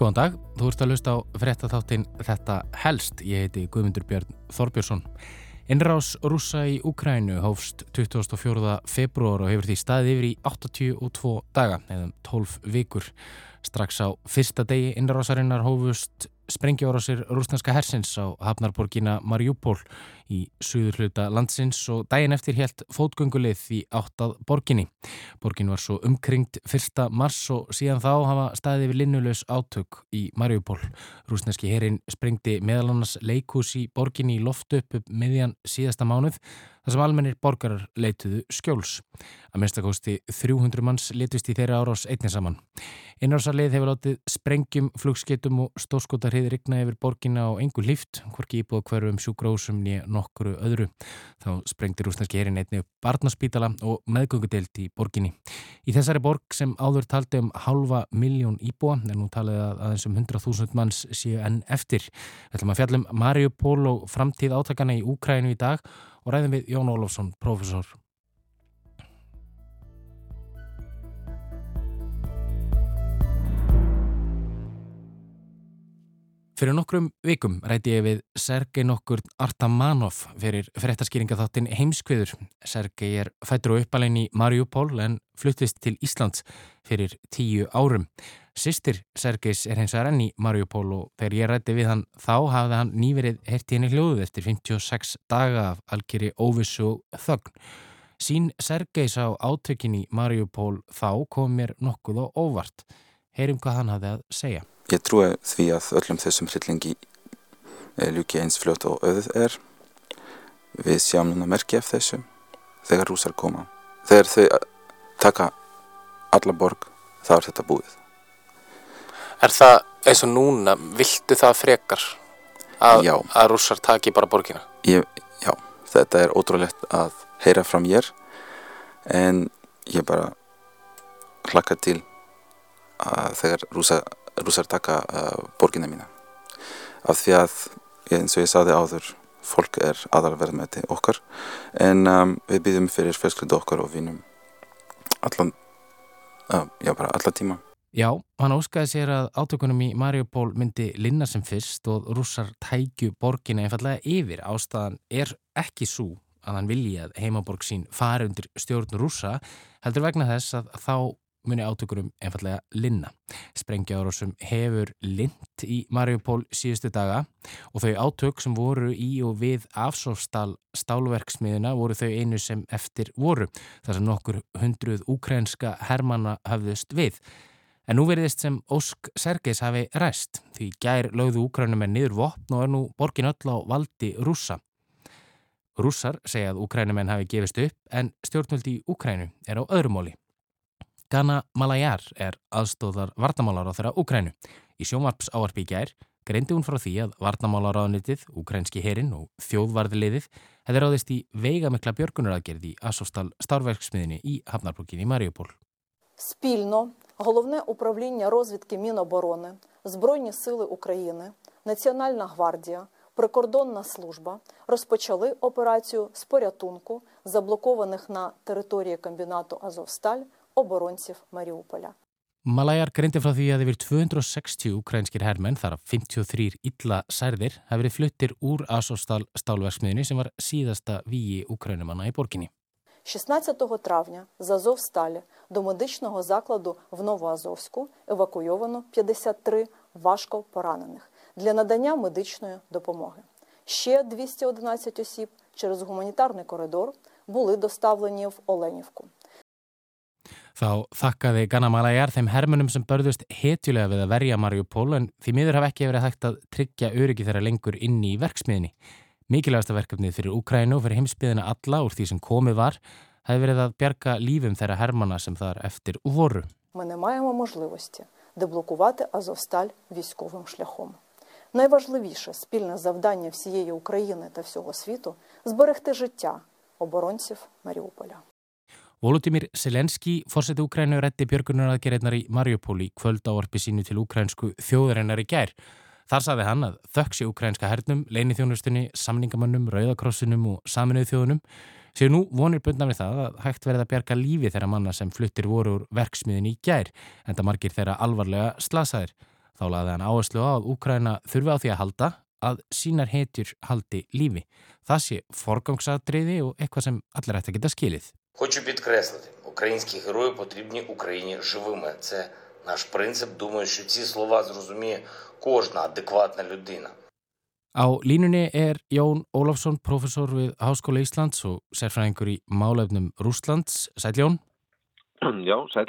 Góðan dag, þú ert að lusta á frettatháttin Þetta helst. Ég heiti Guðmundur Björn Þorbjörnsson. Innrás rúsa í Ukrænu hófst 24. februar og hefur því staðið yfir í 82 daga eða 12 um vikur. Strax á fyrsta degi innrásarinnar hófust sprengjóra sér rúsnarska hersins á hafnarborgina Mariupol í suður hluta landsins og daginn eftir helt fótgöngulið í áttað borginni. Borgin var svo umkringt fyrsta mars og síðan þá hafa staðið við linnulegs átök í Mariupol. Rúsnarski herin sprengdi meðal annars leikús í borginni í loftu upp meðjan síðasta mánuð þar sem almennir borgarar leituðu skjóls. Að minnstakosti 300 manns letist í þeirra árás einnig saman. Innrársarlið hefur látið sprengjum, flugskeitum og stóskótarhið rigna yfir borginna á engu lift, hvorki íbúið hverjum sjúgrósum nýja nokkuru öðru. Þá sprengti rúsnarski herin einnig upp barnaspítala og meðgöngudelt í borginni. Í þessari borg sem áður taldi um halva miljón íbúa, en nú talið að aðeins um 100.000 manns séu enn eftir. Ætlum að fjallum Mariupol og framtíð átakana í Úkrænu í dag og ræðum við Jón Ólofsson, profesor. Fyrir nokkrum vikum ræti ég við Sergei nokkur Artamanov fyrir fréttaskýringatháttin heimskviður. Sergei er fættur og uppalinn í Mariupol en fluttist til Íslands fyrir tíu árum. Sistir Sergeis er hins enn í Mariupol og þegar ég rætti við hann þá hafði hann nýverið herti henni hljóðu eftir 56 daga af algjörði óvissu þögn. Sín Sergeis á átökinni Mariupol þá kom mér nokkuð og óvart. Heyrim hvað hann hafði að segja. Ég trúi því að öllum þessum hryllingi ljúki eins fljótt og auðvið er. Við sjáum núna merkja af þessu þegar rúsar koma. Þegar þau taka alla borg þá er þetta búið. Er það eins og núna, viltu það frekar að, að rússar taki bara borgina? Ég, já, þetta er ótrúlegt að heyra frá mér en ég bara hlakka til að þegar rússar rúsar taka uh, borgina mína. Af því að eins og ég saði áður fólk er aðalverðmæti okkar en um, við býðum fyrir fjölskyldu okkar og vinum allan uh, já bara alla tíma. Já, hann óskaði sér að átökunum í Mariupol myndi linna sem fyrst og rússar tækju borgina einfallega yfir. Ástæðan er ekki svo að hann vilji að heimaborg sín fari undir stjórn rússa heldur vegna þess að þá muni átökurum einfallega linna. Sprengjaárásum hefur lind í Mariupol síðustu daga og þau átök sem voru í og við afsófstal stálverksmiðina voru þau einu sem eftir voru þar sem nokkur hundruð úkrænska hermana hafðust við. En nú veriðist sem Ósk Sergeis hafi ræst því gær lögðu úkrænum er niður vopn og er nú borgin öll á valdi rúsa. Rússar segja að úkrænumenn hafi gefist upp en stjórnvöldi í Úkrænu er á öðrumóli. Gana Malajar er aðstóðar varnamálar á þeirra Ukrænu. Í sjónvarps áarpi í gær greindi hún frá því að varnamálaráðnitið, ukrænski herin og þjóðvarðiliðið hefði ráðist í veigamikla björgunaraðgerði í Asostal starfverksmiðinni í Hafnarbrukkinni Mariupol. Спільно Головне управління розвідки Міноборони, Збройні сили України, Національна гвардія, Прикордонна служба розпочали операцію з порятунку заблокованих на території комбінату Азовсталь оборонців Маріуполя. Malajar greindi frá því að yfir 260 ukrænskir herrmenn, þar af 53 illa særðir, hafi verið fluttir úr Asostal stálverksmiðinu sem var síðasta víi ukrænumanna í borginni. 16 травня з Азовсталі до медичного закладу в Новоазовську евакуйовано 53 важко поранених для надання медичної допомоги. Ще 211 осіб через гуманітарний коридор були доставлені в Оленівку. Þá þakkaði Ganna Malajar þeim hermunum sem börðust hetjulega við að verja Mariupol en því miður hafa ekki verið hægt að tryggja öryggi þeirra lengur inn í verksmiðinni. Mikilvægasta verkefnið fyrir Ukrænu og fyrir heimsbyðina alla úr því sem komið var hefði verið að bjarga lífum þeirra hermana sem þar eftir voru. Ми не маємо можливості деблокувати Азовсталь військовим шляхом. Найважливіше спільне завдання всієї України та всього світу зберегти життя оборонців Маріуполя. Volodymyr Selenski, fórseti Ukrænu, rétti björgunaraðgerðnar í Mariupol í kvöld áarpi sínu til ukrænsku þjóðarinnar í gær. Þar saði hann að þöksi ukrænska hernum, leinithjónustunni, samningamönnum, rauðakrossinum og saminuð þjóðunum séu nú vonir bundna við það að hægt verið að bjarga lífi þeirra manna sem fluttir voru úr verksmiðin í gær, en það margir þeirra alvarlega slasaðir. Þá laði hann áherslu á að Úkræna þurfi á því að halda að sínar hetjur haldi lífi. Það sé forgangsadriði og eitthvað sem allir ætti að geta skilið. Хочу підкреслити, українські герої потрібні Україні живими. Це наш принцип. Думаю, що ці слова зрозуміє кожна адекватна людина. Á línunni er Jón Ólafsson, professor við Háskóla Íslands og sérfræðingur í málefnum Rúslands. Sæl Jón? Já, sæl.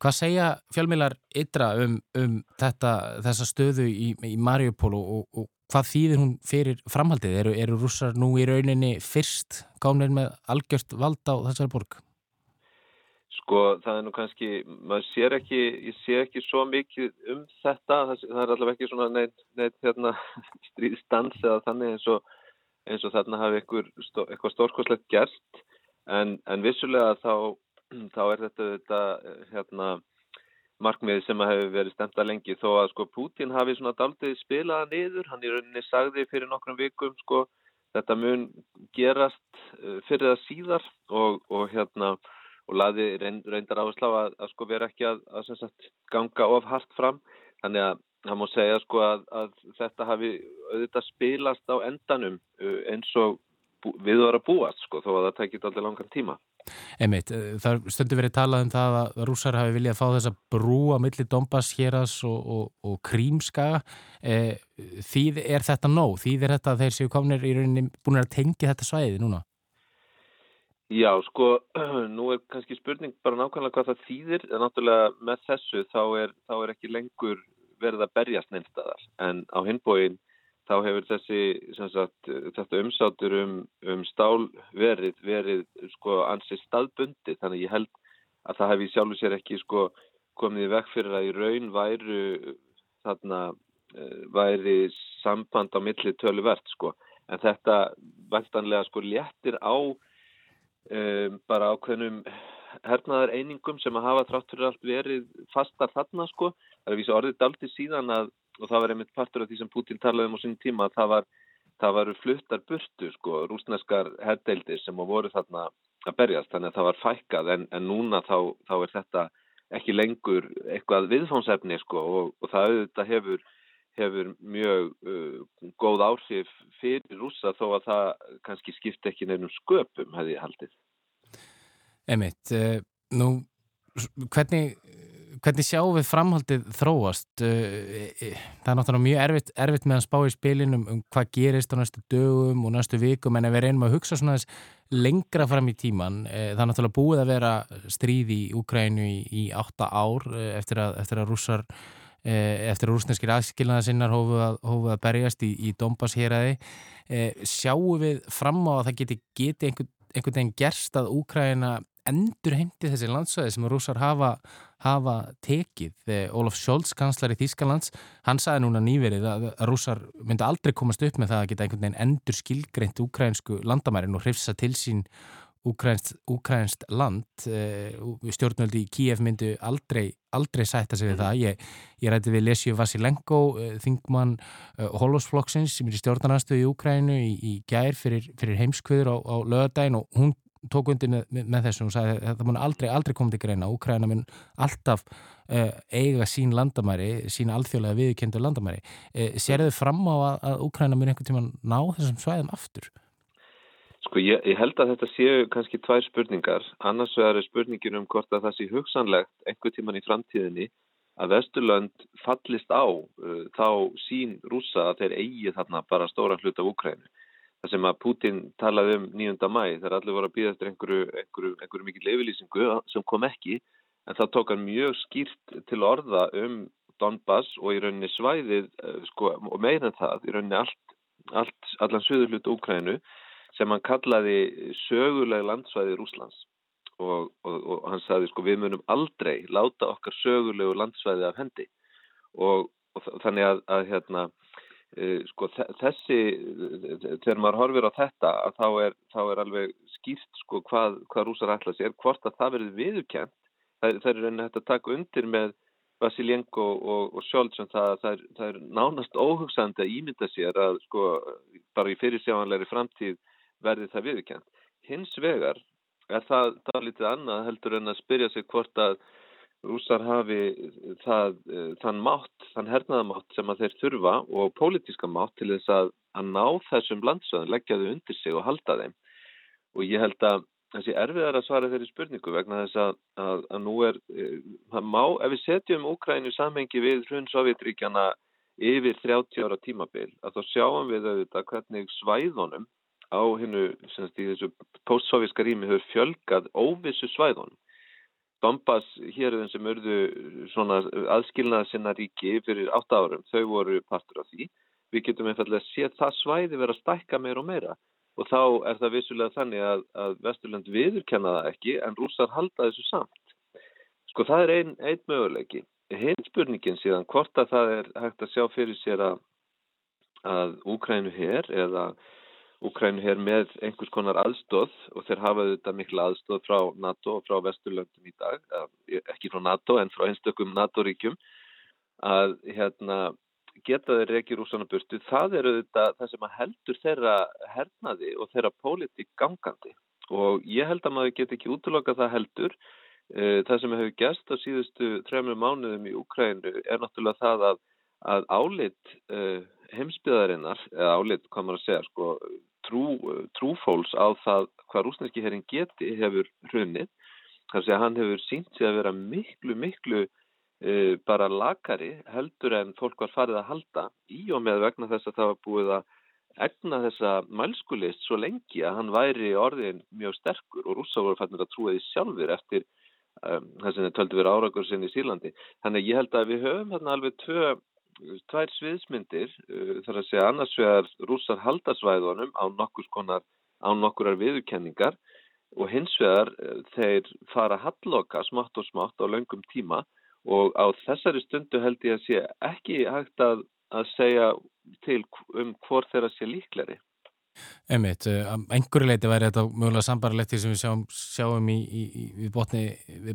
Hvað segja fjálmilar ytra um, um þetta, þessa stöðu í, í Mariupol og, og, og hvað þýðir hún fyrir framhaldið? Eru, eru rússar nú í rauninni fyrst gámlein með algjört vald á þessari borg? Sko það er nú kannski, maður sér ekki, ég sé ekki svo mikið um þetta, það, það er allavega ekki svona neitt, neitt hérna, stríðstans eða þannig eins og, eins og þarna hafi eitthvað, stórkoslegt gerst en, en vissulega þá, þá er þetta, þetta hérna, markmiði sem hefur verið stemt að lengi þó að sko Putin hafi svona daldið spilaða niður, hann í rauninni sagði fyrir nokkrum vikum sko þetta mun gerast eh, fyrir það síðar og, og hérna og laði reyndar áherslu á að, að sko vera ekki að, að sagt, ganga of hart fram þannig að það má segja sko að, að þetta hafi auðvitað spilast á endanum uh, eins og við vorum að búast sko þó að það tekit allir langan tíma. Einmitt, uh, það stundur verið talað um það að rúsar hafi viljað fá þessa brú á milli Dombas, Héras og, og, og Krímskaga. Eh, þýð er þetta nóg? Þýð er þetta að þeir séu komnir í rauninni búin að tengja þetta svæði núna? Já, sko, nú er kannski spurning bara nákvæmlega hvað það þýðir, en náttúrulega með þessu þá er, þá er ekki lengur verið að berjast neinstadar, en á hinbóin þá hefur þessi, sagt, þetta umsátur um, um stál verið, verið sko ansið staðbundi, þannig ég held að það hefði sjálfur sér ekki sko komið vekk fyrir að í raun væru þarna eh, væri samband á milli töluvert sko, en þetta vantanlega sko léttir á um, bara ákveðnum hernaðar einingum sem að hafa tráttur allt verið fastar þarna sko. Það er að vísa orðið daldi síðan að, og það var einmitt partur af því sem Putin talaði um á sín tíma, að það var það varu fluttar burtu sko, rúsneskar herdeildir sem voru þarna að berjast, þannig að það var fækkað en, en núna þá, þá er þetta ekki lengur eitthvað viðfónsefni sko og, og það auðvitað hefur hefur mjög uh, góð áhrif fyrir rúsa þó að það kannski skipta ekki nefnum sköpum, hefði haldið. Emitt, uh, nú, hvernig, hvernig sjáum við framhaldið þróast? Uh, það er náttúrulega mjög erfitt, erfitt með að spá í spilinum um hvað gerist á næstu dögum og næstu vikum en ef við reynum að hugsa svona þess lengra fram í tíman, það er náttúrulega búið að vera stríð í Úkrænu í, í átta ár eftir að, eftir að rússar Eh, eftir rúsneskir aðskilnaða sinnar hófuð að, hófu að berjast í, í Dombas héræði eh, sjáum við fram á að það geti, geti einhvern, einhvern veginn gerst að Úkræna endur heimti þessi landsvæði sem rúsar hafa, hafa tekið. Þegar Olof Scholz, kanslari Þýskalands, hann saði núna nýverið að, rúsar myndi aldrei komast upp með það að geta einhvern veginn endur skilgreint úkrænsku landamærin og hrifsa til sín úkrænst land eh, stjórnvöldi í Kíef myndu aldrei, aldrei sætta sig við mm. það ég, ég rætti við Lesju Vasilenko eh, þingmann eh, Holosflokksins sem er í stjórnarnarstöðu í Úkrænu í, í gær fyrir, fyrir heimskviður á, á lögadagin og hún tók undir með, með, þessu og sagði að það mun aldrei, aldrei koma til greina Úkræna mun alltaf uh, eiga sín landamæri, sín alþjóðlega viðkendu landamæri. Uh, Serðu fram á að, að Úkræna mun einhvern tíma ná þessum svæðum aftur? Sko ég, ég held að þetta séu kannski tvær spurningar. Annars er spurningin um hvort að það sé hugsanlegt einhver tíman í framtíðinni að Vesturlönd fallist á uh, þá sín rúsa að þeir eigi þarna bara stóran hlut af Ukrænu. Það sem að Putin talaði um 9. mæ þegar allir voru að býða eftir einhverju, einhverju, einhverju mikil yfirlýsingu sem kom ekki en það tók hann mjög skýrt til orða um Donbass og í rauninni svæðið uh, sko, og meira en það, í rauninni allt, allt allan söður hlut Ukrænu sem hann kallaði söguleg landsvæði Rúslands og, og, og hann sagði sko við munum aldrei láta okkar sögulegu landsvæði af hendi og, og þannig að, að hérna sko þessi þegar maður horfir á þetta þá er, þá er alveg skýrt sko hvað, hvað rúsar ætla sér, hvort að það verður viðurkjent það, það er rauninni hægt að taka undir með Vasiljenko og, og en um það, það, er, það er nánast óhugsandi að ímynda sér að sko bara í fyrirsjáanleiri framtíð verði það viðkjent. Hins vegar er það, það lítið annað heldur en að spyrja sig hvort að rússar hafi það, uh, þann mátt, þann hernaðamátt sem að þeir þurfa og pólitíska mátt til þess að, að ná þessum landsöðun, leggja þau undir sig og halda þeim. Og ég held að þessi erfiðar að svara þeirri spurningu vegna þess að, að, að nú er, uh, það má, ef við setjum Úkrænu samhengi við hrun Sovjetríkjana yfir 30 ára tímabil, að þá sjáum við auðvitað hvernig svæðunum á hennu, semst í þessu postsovjíska rými hefur fjölgað óvissu svæðunum. Donbass hérðin sem svona aðskilnaða sinna ríki fyrir 8 árum, þau voru partur af því. Við getum einfallega að sé það svæði vera að stækka meira og meira og þá er það vissulega þannig að, að Vesturland viðurkenna það ekki en rúsar halda þessu samt. Sko það er einn ein möguleiki. Hinn spurningin síðan hvort að það er hægt að sjá fyrir sér að, að Úkrænu hér eða Úkrænu hér með einhvers konar aðstóð og þeir hafa þetta miklu aðstóð frá NATO og frá Vesturlöndum í dag, ekki frá NATO en frá einstökum NATO-ríkjum að hérna, geta þeir ekki rúsana burtu. Það eru þetta það sem heldur þeirra hernaði og þeirra pólitík gangandi og ég held að maður get ekki útloka það heldur. E, það sem hefur gæst á síðustu trefnum mánuðum í Úkrænu er náttúrulega það að, að álit e, heimsbyðarinnar, eða álit, hvað maður að segja, sko, trú, trúfóls á það hvað rúsneski herrin geti hefur hrunnið. Þannig að hann hefur sínt sig að vera miklu, miklu e, bara lakari heldur en fólk var farið að halda í og með vegna þess að það var búið að egna þessa mælskulist svo lengi að hann væri orðin mjög sterkur og rúsa voru fannir að trúa því sjálfur eftir um, þess að það töldi verið árakur sinni í Sýrlandi. Þannig að ég held að við höfum þarna alveg tvö tvær sviðsmyndir uh, þar að segja annars vegar rússar haldasvæðunum á nokkur konar á nokkurar viðurkenningar og hins vegar uh, þeir fara halloka smátt og smátt á löngum tíma og á þessari stundu held ég að sé ekki hægt að, að segja til um hvort þeirra sé líkleri. Einmitt, eh, einhverju leiti væri þetta mögulega sambarlegt því sem við sjáum, sjáum í, í, í, við botni,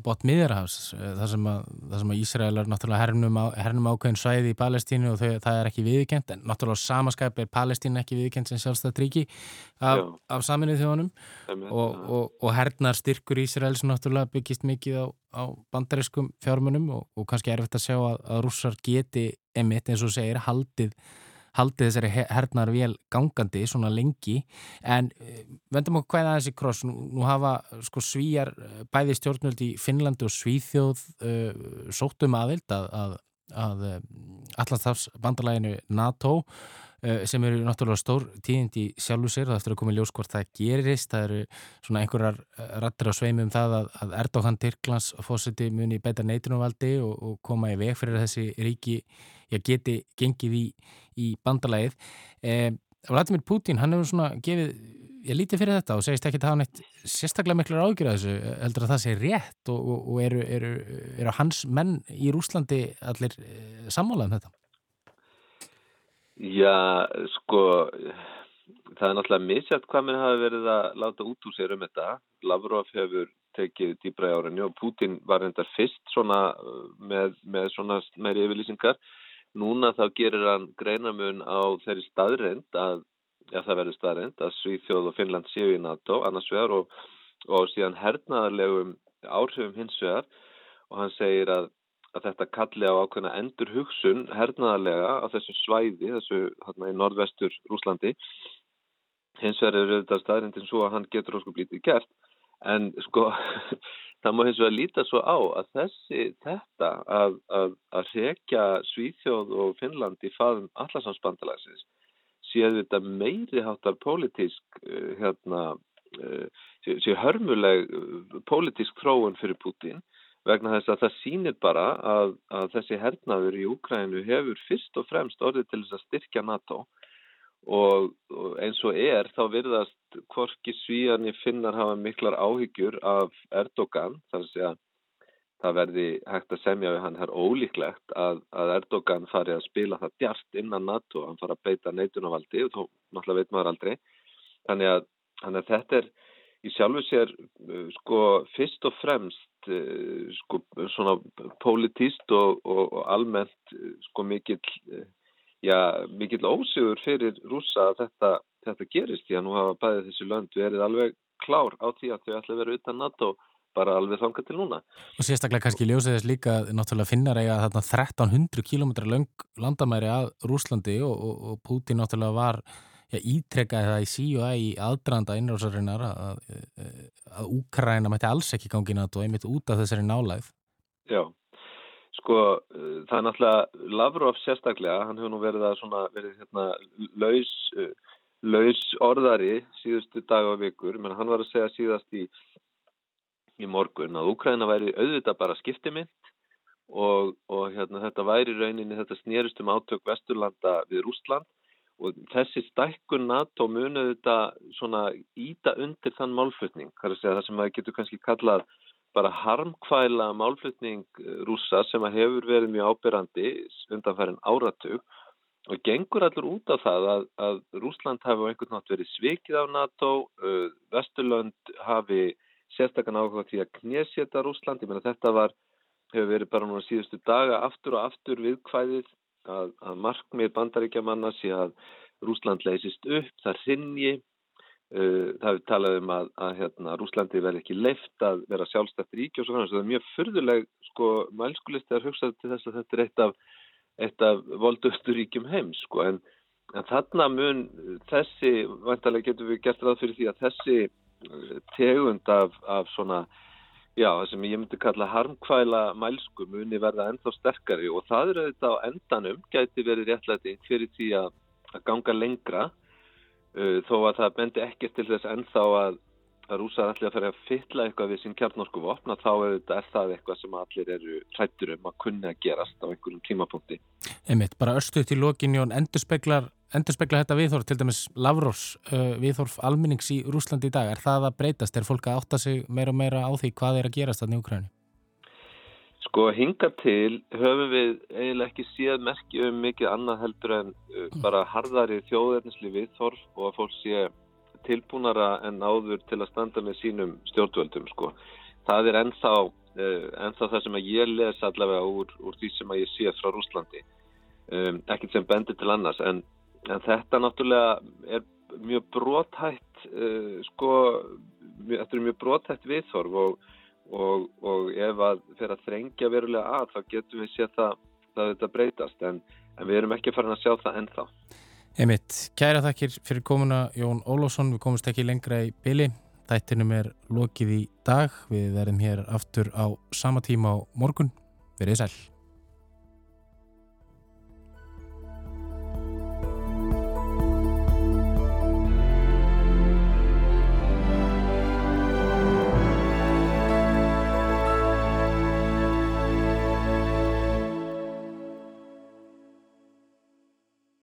botn miðjarhafs eh, þar sem að, að Ísraelar náttúrulega hernum, á, hernum ákveðin svæði í Palestínu og þau, það er ekki viðkent en náttúrulega samaskæp er Palestínu ekki viðkent sem sjálfstætt ríki af, af saminuð þjónum og, og, og hernar styrkur Ísraels náttúrulega byggist mikið á, á bandariskum fjármunum og, og kannski er eftir að sjá að, að rússar geti emitt eins og segir haldið haldið þessari hernar vel gangandi svona lengi. En eh, vendum okkur hvaða þessi kross. Nú, nú hafa sko svíjar eh, bæði stjórnvöld í Finnlandi og Svíþjóð uh, sóttum aðild að, að, að allastafs bandalæginu NATO uh, sem eru náttúrulega stór tíðind í sjálfu sér. Það eftir að koma í ljós hvort það gerist. Það eru svona einhverjar rættir á sveimi um það að, að Erdogan Tyrklands fósiti muni beita neitunumvaldi og, og koma í veg fyrir þessi ríki já, geti gengið í, í bandalægið. Eh, Vladimir Putin, hann hefur svona gefið, ég líti fyrir þetta og segist ekki að hafa neitt sérstaklega miklu ágjur að þessu, heldur að það sé rétt og, og, og eru, eru, eru hans menn í Rúslandi allir eh, sammálað um þetta? Já, sko, það er náttúrulega misjátt hvað minn hafi verið að láta út úr sér um þetta. Lavrov hefur tekið dýbra í áraðinu og Putin var hendar fyrst svona með, með svona meiri yfirlýsingar Núna þá gerir hann greinamun á þeirri staðrind að, já það verður staðrind, að Svíþjóð og Finnland séu í NATO annars vegar og, og síðan hernaðarlegum áhrifum hins vegar og hann segir að, að þetta kalli á ákveðna endur hugsun hernaðarlega á þessu svæði, þessu hérna í norðvestur Rúslandi. Hins vegar er þetta staðrindin svo að hann getur óskup lítið gert en sko Það má hins vegar líta svo á að þessi, þetta að, að, að rekja Svíþjóð og Finnland í faðum allarsvansbandalagsins séu þetta meiri hátar pólitísk, uh, hérna, uh, séu hörmuleg uh, pólitísk þróun fyrir Putin vegna þess að það sýnir bara að, að þessi hernaður í Úkrænu hefur fyrst og fremst orðið til þess að styrkja NATO og, og eins og er þá virðast hvorki svíjarni finnar hafa miklar áhyggjur af Erdogan þar að segja það verði hægt að semja við hann hér ólíklegt að, að Erdogan fari að spila það djart innan NATO hann fari að beita neitunarvaldi og þá náttúrulega veit maður aldrei. Þannig að, þannig að þetta er í sjálfu sér uh, sko fyrst og fremst uh, sko svona politíst og, og, og almennt uh, sko mikill já, mikill ósigur fyrir rúsa að þetta, þetta gerist því að nú hafa bæðið þessi lönd verið alveg klár á því að þau ætla að vera utan NATO bara alveg þanga til núna. Og sérstaklega kannski ljósið þess líka náttúrulega finnar eiga þarna 1300 km lang landamæri að Rúslandi og, og, og Putin náttúrulega var já, ítrekkaði það í sí og að í aðdraðanda innrásarinnar að, að Úkræna mætti alls ekki gangi nátt og einmitt út af þessari nálægð. Já, sko það er náttúrulega Lavrov sérstaklega, hann hefur nú verið að svona verið hérna laus laus orðari síðustu dag og vikur, menn hann var að segja síðast í, í morgun að Úkræna væri auðvitað bara skiptimind og, og hérna, þetta væri rauninni þetta snýrist um átök Vesturlanda við Rúsland og þessi stækkun NATO munið þetta svona íta undir þann málflutning, það sem maður getur kannski kallað bara harmkvæla málflutning rúsa sem að hefur verið mjög ábyrrandi undanfærin áratug. Og gengur allur út af það að, að Rúsland hafi á einhvern nátt verið svikið af NATO, uh, Vesturlönd hafi sérstakann áhuga því að knésjeta Rúsland, ég meina þetta var, hefur verið bara núna síðustu daga aftur og aftur viðkvæðið að, að markmið bandaríkja manna sé að Rúsland leysist upp, það rinji, uh, það hefur talað um að, að hérna, Rúslandi verði ekki leift að vera sjálfstætt ríki og svo kannar, það er mjög fyrðuleg sko mælskulist að hugsa til þess að þetta er eitt af eitt af voldusturíkjum heims sko. En, en þarna mun þessi, vantarlega getur við gert ráð fyrir því að þessi eh, tegund af, af svona já, sem ég myndi kalla harmkvæla mælsku muni verða ennþá sterkari. Og það eru þetta á endanum gæti verið réttlæti fyrir því að, að ganga lengra þó að það bendi ekkert til þess ennþá að að rúsar allir að fara að fylla eitthvað við sín kjarnorku vopna þá er, það eitthvað sem allir eru hrættur um að kunna gerast á einhverjum tímapunkti. Einmitt, bara örstuðt í lokin Jón, endurspeglar, endurspeglar þetta viðhorf, til dæmis Lavros uh, viðhorf alminnings í Rúslandi í dag, er það að breytast? Er fólk að átta sig meira og meira á því hvað er að gerast þarna í Ukræni? Sko hinga til höfum við eiginlega ekki séð merki um mikið annað heldur en uh, bara harðari þjóðverðnisli viðhorf og að fólk sé tilbúnara en áður til að standa með sínum stjórnvöldum sko. Það er ennþá, uh, ennþá það sem ég les allavega úr, úr því sem ég sé frá Rúslandi. Um, ekkert sem bendir til annars en, en þetta náttúrulega er mjög brotætt uh, sko, mjög, þetta er mjög brotætt viðþorf og, og, og ef að fyrir að þrengja verulega að þá getum við séð það að þetta breytast en, en við erum ekki farin að sjá það ennþá. Emit, kæra þakkir fyrir komuna Jón Ólásson, við komumst ekki lengra í byli, þættinum er lokið í dag, við verðum hér aftur á sama tíma á morgun, verið sæl.